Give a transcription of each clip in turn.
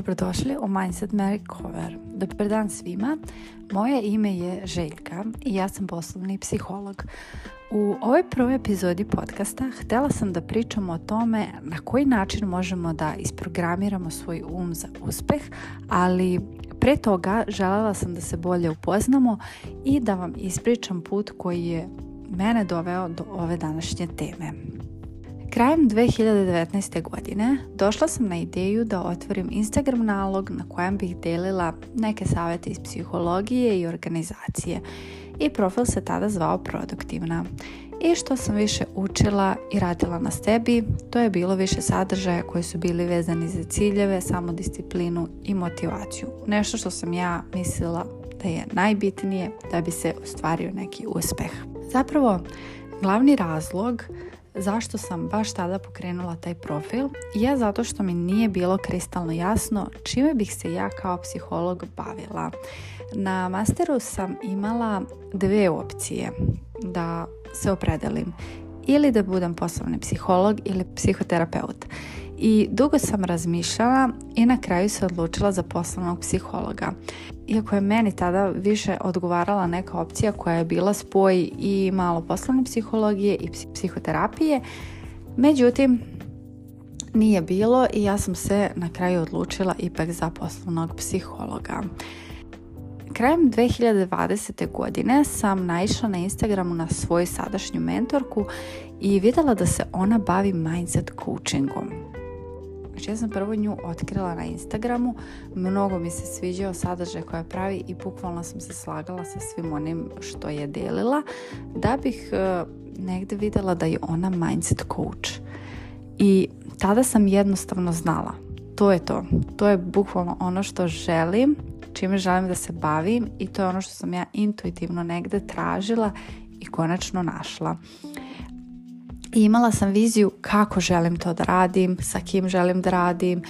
Dobrodošli u Mindset Mary Cover. Dobar dan svima. Moje ime je Željka i ja sam poslovni psiholog. U ovoj prvoj epizodi podcasta htjela sam da pričamo o tome na koji način možemo da isprogramiramo svoj um za uspeh, ali pre toga željela sam da se bolje upoznamo i da vam ispričam put koji je mene doveo do ove današnje teme. Krajem 2019. godine došla sam na ideju da otvorim Instagram nalog na kojem bih delila neke savjete iz psihologije i organizacije i profil se tada zvao Produktivna. I što sam više učila i radila na sebi, to je bilo više sadržaja koji su bili vezani za ciljeve, samodisciplinu i motivaciju. Nešto što sam ja mislila da je najbitnije da bi se ostvario neki uspeh. Zapravo, glavni razlog Zašto sam baš tada pokrenula taj profil? ja zato što mi nije bilo kristalno jasno čime bih se ja kao psiholog bavila. Na masteru sam imala dve opcije da se opredelim ili da budem poslovni psiholog ili psihoterapeut i dugo sam razmišljala i na kraju se odlučila za poslovnog psihologa. Iako je meni tada više odgovarala neka opcija koja je bila spoj i malo poslovne psihologije i psihoterapije, međutim nije bilo i ja sam se na kraju odlučila ipak za poslovnog psihologa. Krajem 2020. godine sam naišla na Instagramu na svoju sadašnju mentorku i vidjela da se ona bavi mindset coachingom. Znači ja sam prvo nju otkrila na Instagramu, mnogo mi se sviđao sadržaj koja pravi i bukvalno sam se slagala sa svim onim što je delila da bih e, negdje vidjela da je ona mindset coach. I tada sam jednostavno znala, to je to, to je bukvalno ono što želim, čime želim da se bavim i to je ono što sam ja intuitivno negdje tražila i konačno našla i imala sam viziju kako želim to da radim, sa kim želim da radim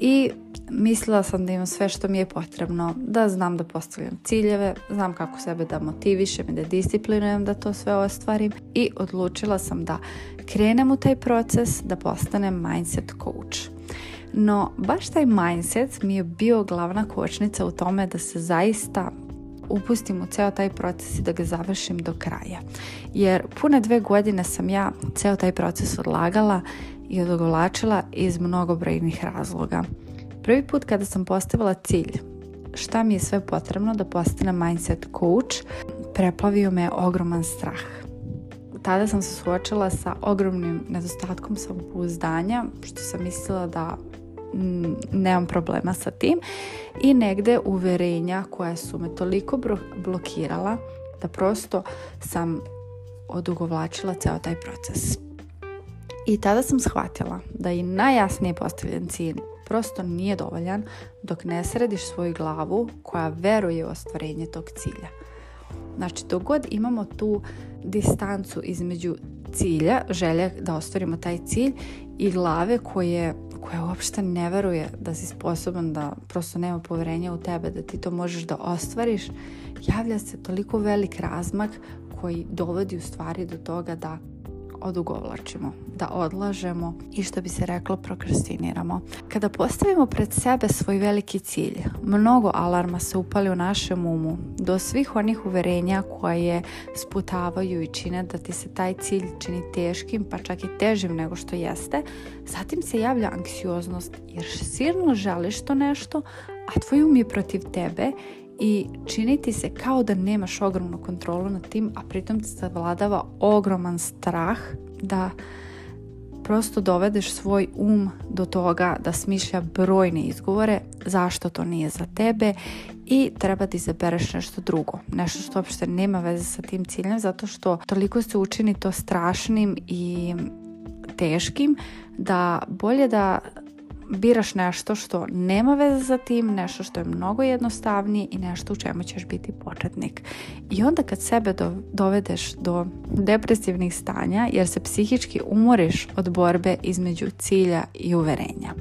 i mislila sam da imam sve što mi je potrebno, da znam da postavljam ciljeve, znam kako sebe da motivišem i da disciplinujem da to sve ostvarim i odlučila sam da krenem u taj proces da postanem mindset coach. No, baš taj mindset mi je bio glavna kočnica u tome da se zaista upustim u ceo taj proces i da ga završim do kraja. Jer pune dve godine sam ja ceo taj proces odlagala i odogolačila iz mnogobrojnih razloga. Prvi put kada sam postavila cilj šta mi je sve potrebno da postanem mindset coach, preplavio me ogroman strah. Tada sam se suočila sa ogromnim nedostatkom samopouzdanja, što sam mislila da nemam problema sa tim i negde uverenja koja su me toliko blokirala da prosto sam odugovlačila ceo taj proces. I tada sam shvatila da i najjasnije postavljen cilj prosto nije dovoljan dok ne središ svoju glavu koja veruje u ostvarenje tog cilja. Znači, dok god imamo tu distancu između cilja, želje da ostvarimo taj cilj i glave koje koja uopšte ne veruje da si sposoban da prosto nema poverenja u tebe, da ti to možeš da ostvariš, javlja se toliko velik razmak koji dovodi u stvari do toga da odugovlačimo, da odlažemo i što bi se reklo prokrastiniramo. Kada postavimo pred sebe svoj veliki cilj, mnogo alarma se upali u našem umu do svih onih uverenja koje sputavaju i čine da ti se taj cilj čini teškim, pa čak i težim nego što jeste. Zatim se javlja anksioznost jer sirno želiš to nešto, a tvoj um je protiv tebe i ti se kao da nemaš ogromnu kontrolu nad tim, a pritom ti vladava ogroman strah da prosto dovedeš svoj um do toga da smišlja brojne izgovore zašto to nije za tebe i treba ti izabereš nešto drugo, nešto što uopšte nema veze sa tim ciljem zato što toliko se učini to strašnim i teškim da bolje da biraš nešto što nema veze za tim, nešto što je mnogo jednostavnije i nešto u čemu ćeš biti početnik. I onda kad sebe dovedeš do depresivnih stanja jer se psihički umoriš od borbe između cilja i uverenja.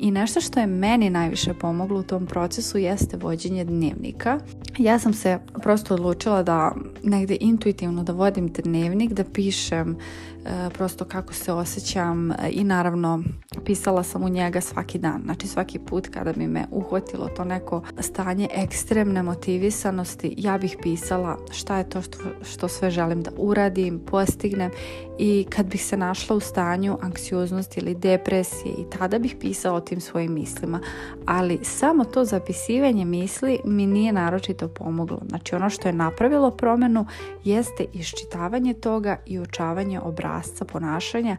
I nešto što je meni najviše pomoglo u tom procesu jeste vođenje dnevnika ja sam se prosto odlučila da negdje intuitivno da vodim dnevnik, da pišem e, prosto kako se osjećam e, i naravno pisala sam u njega svaki dan, znači svaki put kada bi me uhvatilo to neko stanje ekstremne motivisanosti ja bih pisala šta je to što, što sve želim da uradim, postignem i kad bih se našla u stanju anksioznosti ili depresije i tada bih pisala o tim svojim mislima ali samo to zapisivanje misli mi nije naročito pomoglo. Znači ono što je napravilo promjenu jeste iščitavanje toga i učavanje obrazca ponašanja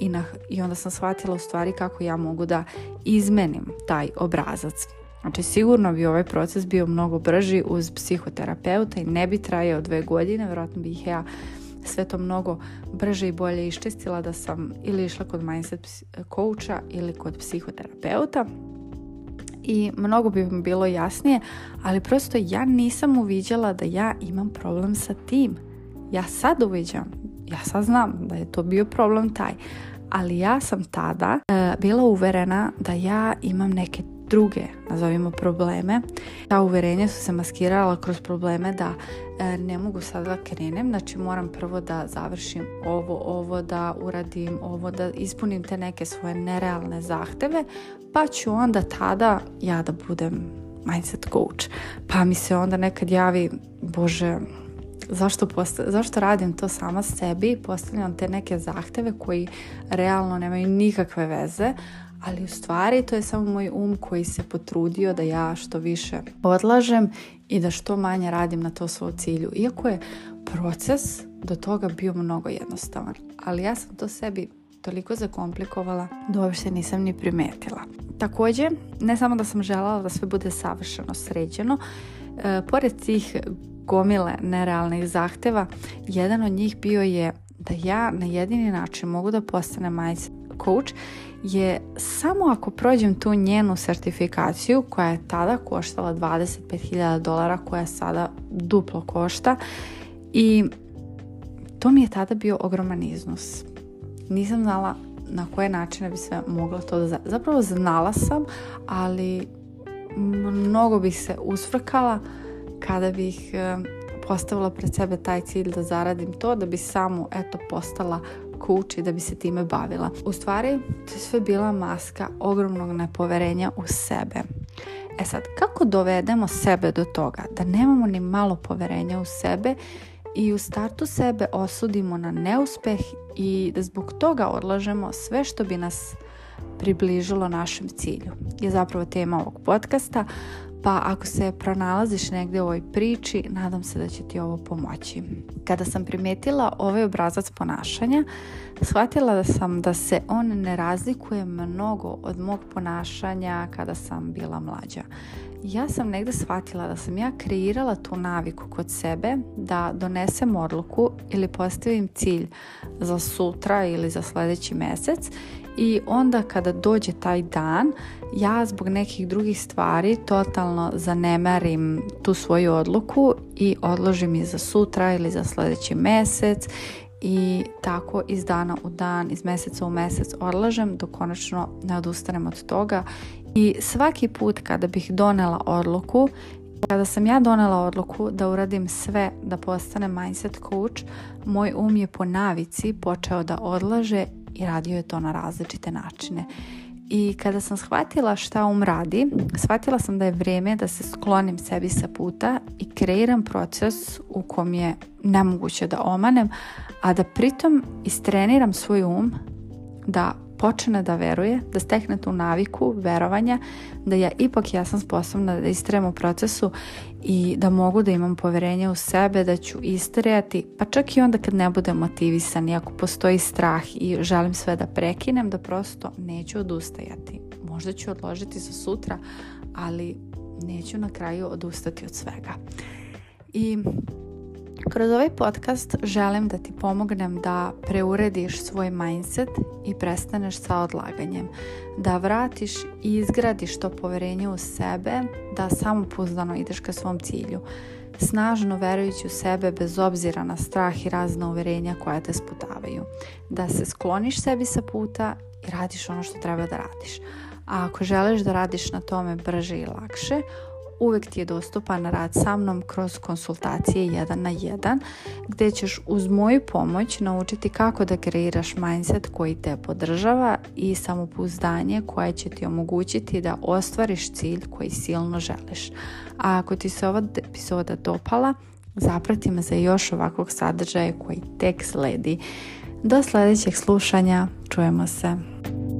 i, i onda sam shvatila u stvari kako ja mogu da izmenim taj obrazac. Znači sigurno bi ovaj proces bio mnogo brži uz psihoterapeuta i ne bi trajao dve godine, vjerojatno bih ja sve to mnogo brže i bolje iščistila da sam ili išla kod mindset coacha ili kod psihoterapeuta i mnogo bi vam bilo jasnije, ali prosto ja nisam uviđala da ja imam problem sa tim. Ja sad uviđam, ja sad znam da je to bio problem taj, ali ja sam tada e, bila uverena da ja imam neke druge, nazovimo probleme. Ta uvjerenja su se maskirala kroz probleme da e, ne mogu sada da krenem, znači moram prvo da završim ovo, ovo, da uradim ovo, da ispunim te neke svoje nerealne zahteve, pa ću onda tada ja da budem mindset coach. Pa mi se onda nekad javi, bože, Zašto, zašto radim to sama sebi i postavljam te neke zahteve koji realno nemaju nikakve veze ali u stvari to je samo moj um koji se potrudio da ja što više odlažem i da što manje radim na to svoj cilju. Iako je proces do toga bio mnogo jednostavan, ali ja sam to sebi toliko zakomplikovala da uopšte nisam ni primetila. Također, ne samo da sam željela da sve bude savršeno sređeno, e, pored tih gomile nerealnih zahteva, jedan od njih bio je da ja na jedini način mogu da postane majs coach je samo ako prođem tu njenu sertifikaciju koja je tada koštala 25.000 dolara koja sada duplo košta i to mi je tada bio ogroman iznos. Nisam znala na koje načine bi se mogla to Zapravo znala sam, ali mnogo bih se usvrkala kada bih eh, postavila pred sebe taj cilj da zaradim to, da bi samo eto postala kući da bi se time bavila. U stvari, to je sve bila maska ogromnog nepoverenja u sebe. E sad, kako dovedemo sebe do toga da nemamo ni malo poverenja u sebe i u startu sebe osudimo na neuspeh i da zbog toga odlažemo sve što bi nas približilo našem cilju je zapravo tema ovog podcasta pa ako se pronalaziš negdje u ovoj priči, nadam se da će ti ovo pomoći. Kada sam primijetila ovaj obrazac ponašanja, shvatila sam da se on ne razlikuje mnogo od mog ponašanja kada sam bila mlađa. Ja sam negdje shvatila da sam ja kreirala tu naviku kod sebe da donesem odluku ili postavim cilj za sutra ili za sljedeći mjesec i onda kada dođe taj dan ja zbog nekih drugih stvari totalno zanemarim tu svoju odluku i odložim je za sutra ili za sljedeći mjesec i tako iz dana u dan, iz mjeseca u mjesec odlažem dok konačno ne odustanem od toga i svaki put kada bih donela odluku kada sam ja donela odluku da uradim sve da postanem mindset coach, moj um je po navici počeo da odlaže i radio je to na različite načine. I kada sam shvatila šta um radi, shvatila sam da je vrijeme da se sklonim sebi sa puta i kreiram proces u kom je nemoguće da omanem, a da pritom istreniram svoj um da počne da veruje, da stekne tu naviku verovanja da ja ipak ja sam sposobna da istrajem u procesu i da mogu da imam poverenje u sebe, da ću istrajati, pa čak i onda kad ne budem motivisan i ako postoji strah i želim sve da prekinem, da prosto neću odustajati. Možda ću odložiti za sutra, ali neću na kraju odustati od svega. I kroz ovaj podcast želim da ti pomognem da preurediš svoj mindset i prestaneš sa odlaganjem, da vratiš i izgradiš to poverenje u sebe, da samopuzdano ideš ka svom cilju, snažno verujući u sebe bez obzira na strah i razna uverenja koja te sputavaju, da se skloniš sebi sa puta i radiš ono što treba da radiš. A ako želiš da radiš na tome brže i lakše, uvijek ti je dostupan rad sa mnom kroz konsultacije jedan na jedan gdje ćeš uz moju pomoć naučiti kako da kreiraš mindset koji te podržava i samopouzdanje koje će ti omogućiti da ostvariš cilj koji silno želiš. A ako ti se ova epizoda dopala, zaprati me za još ovakvog sadržaja koji tek sledi. Do sljedećeg slušanja, čujemo se.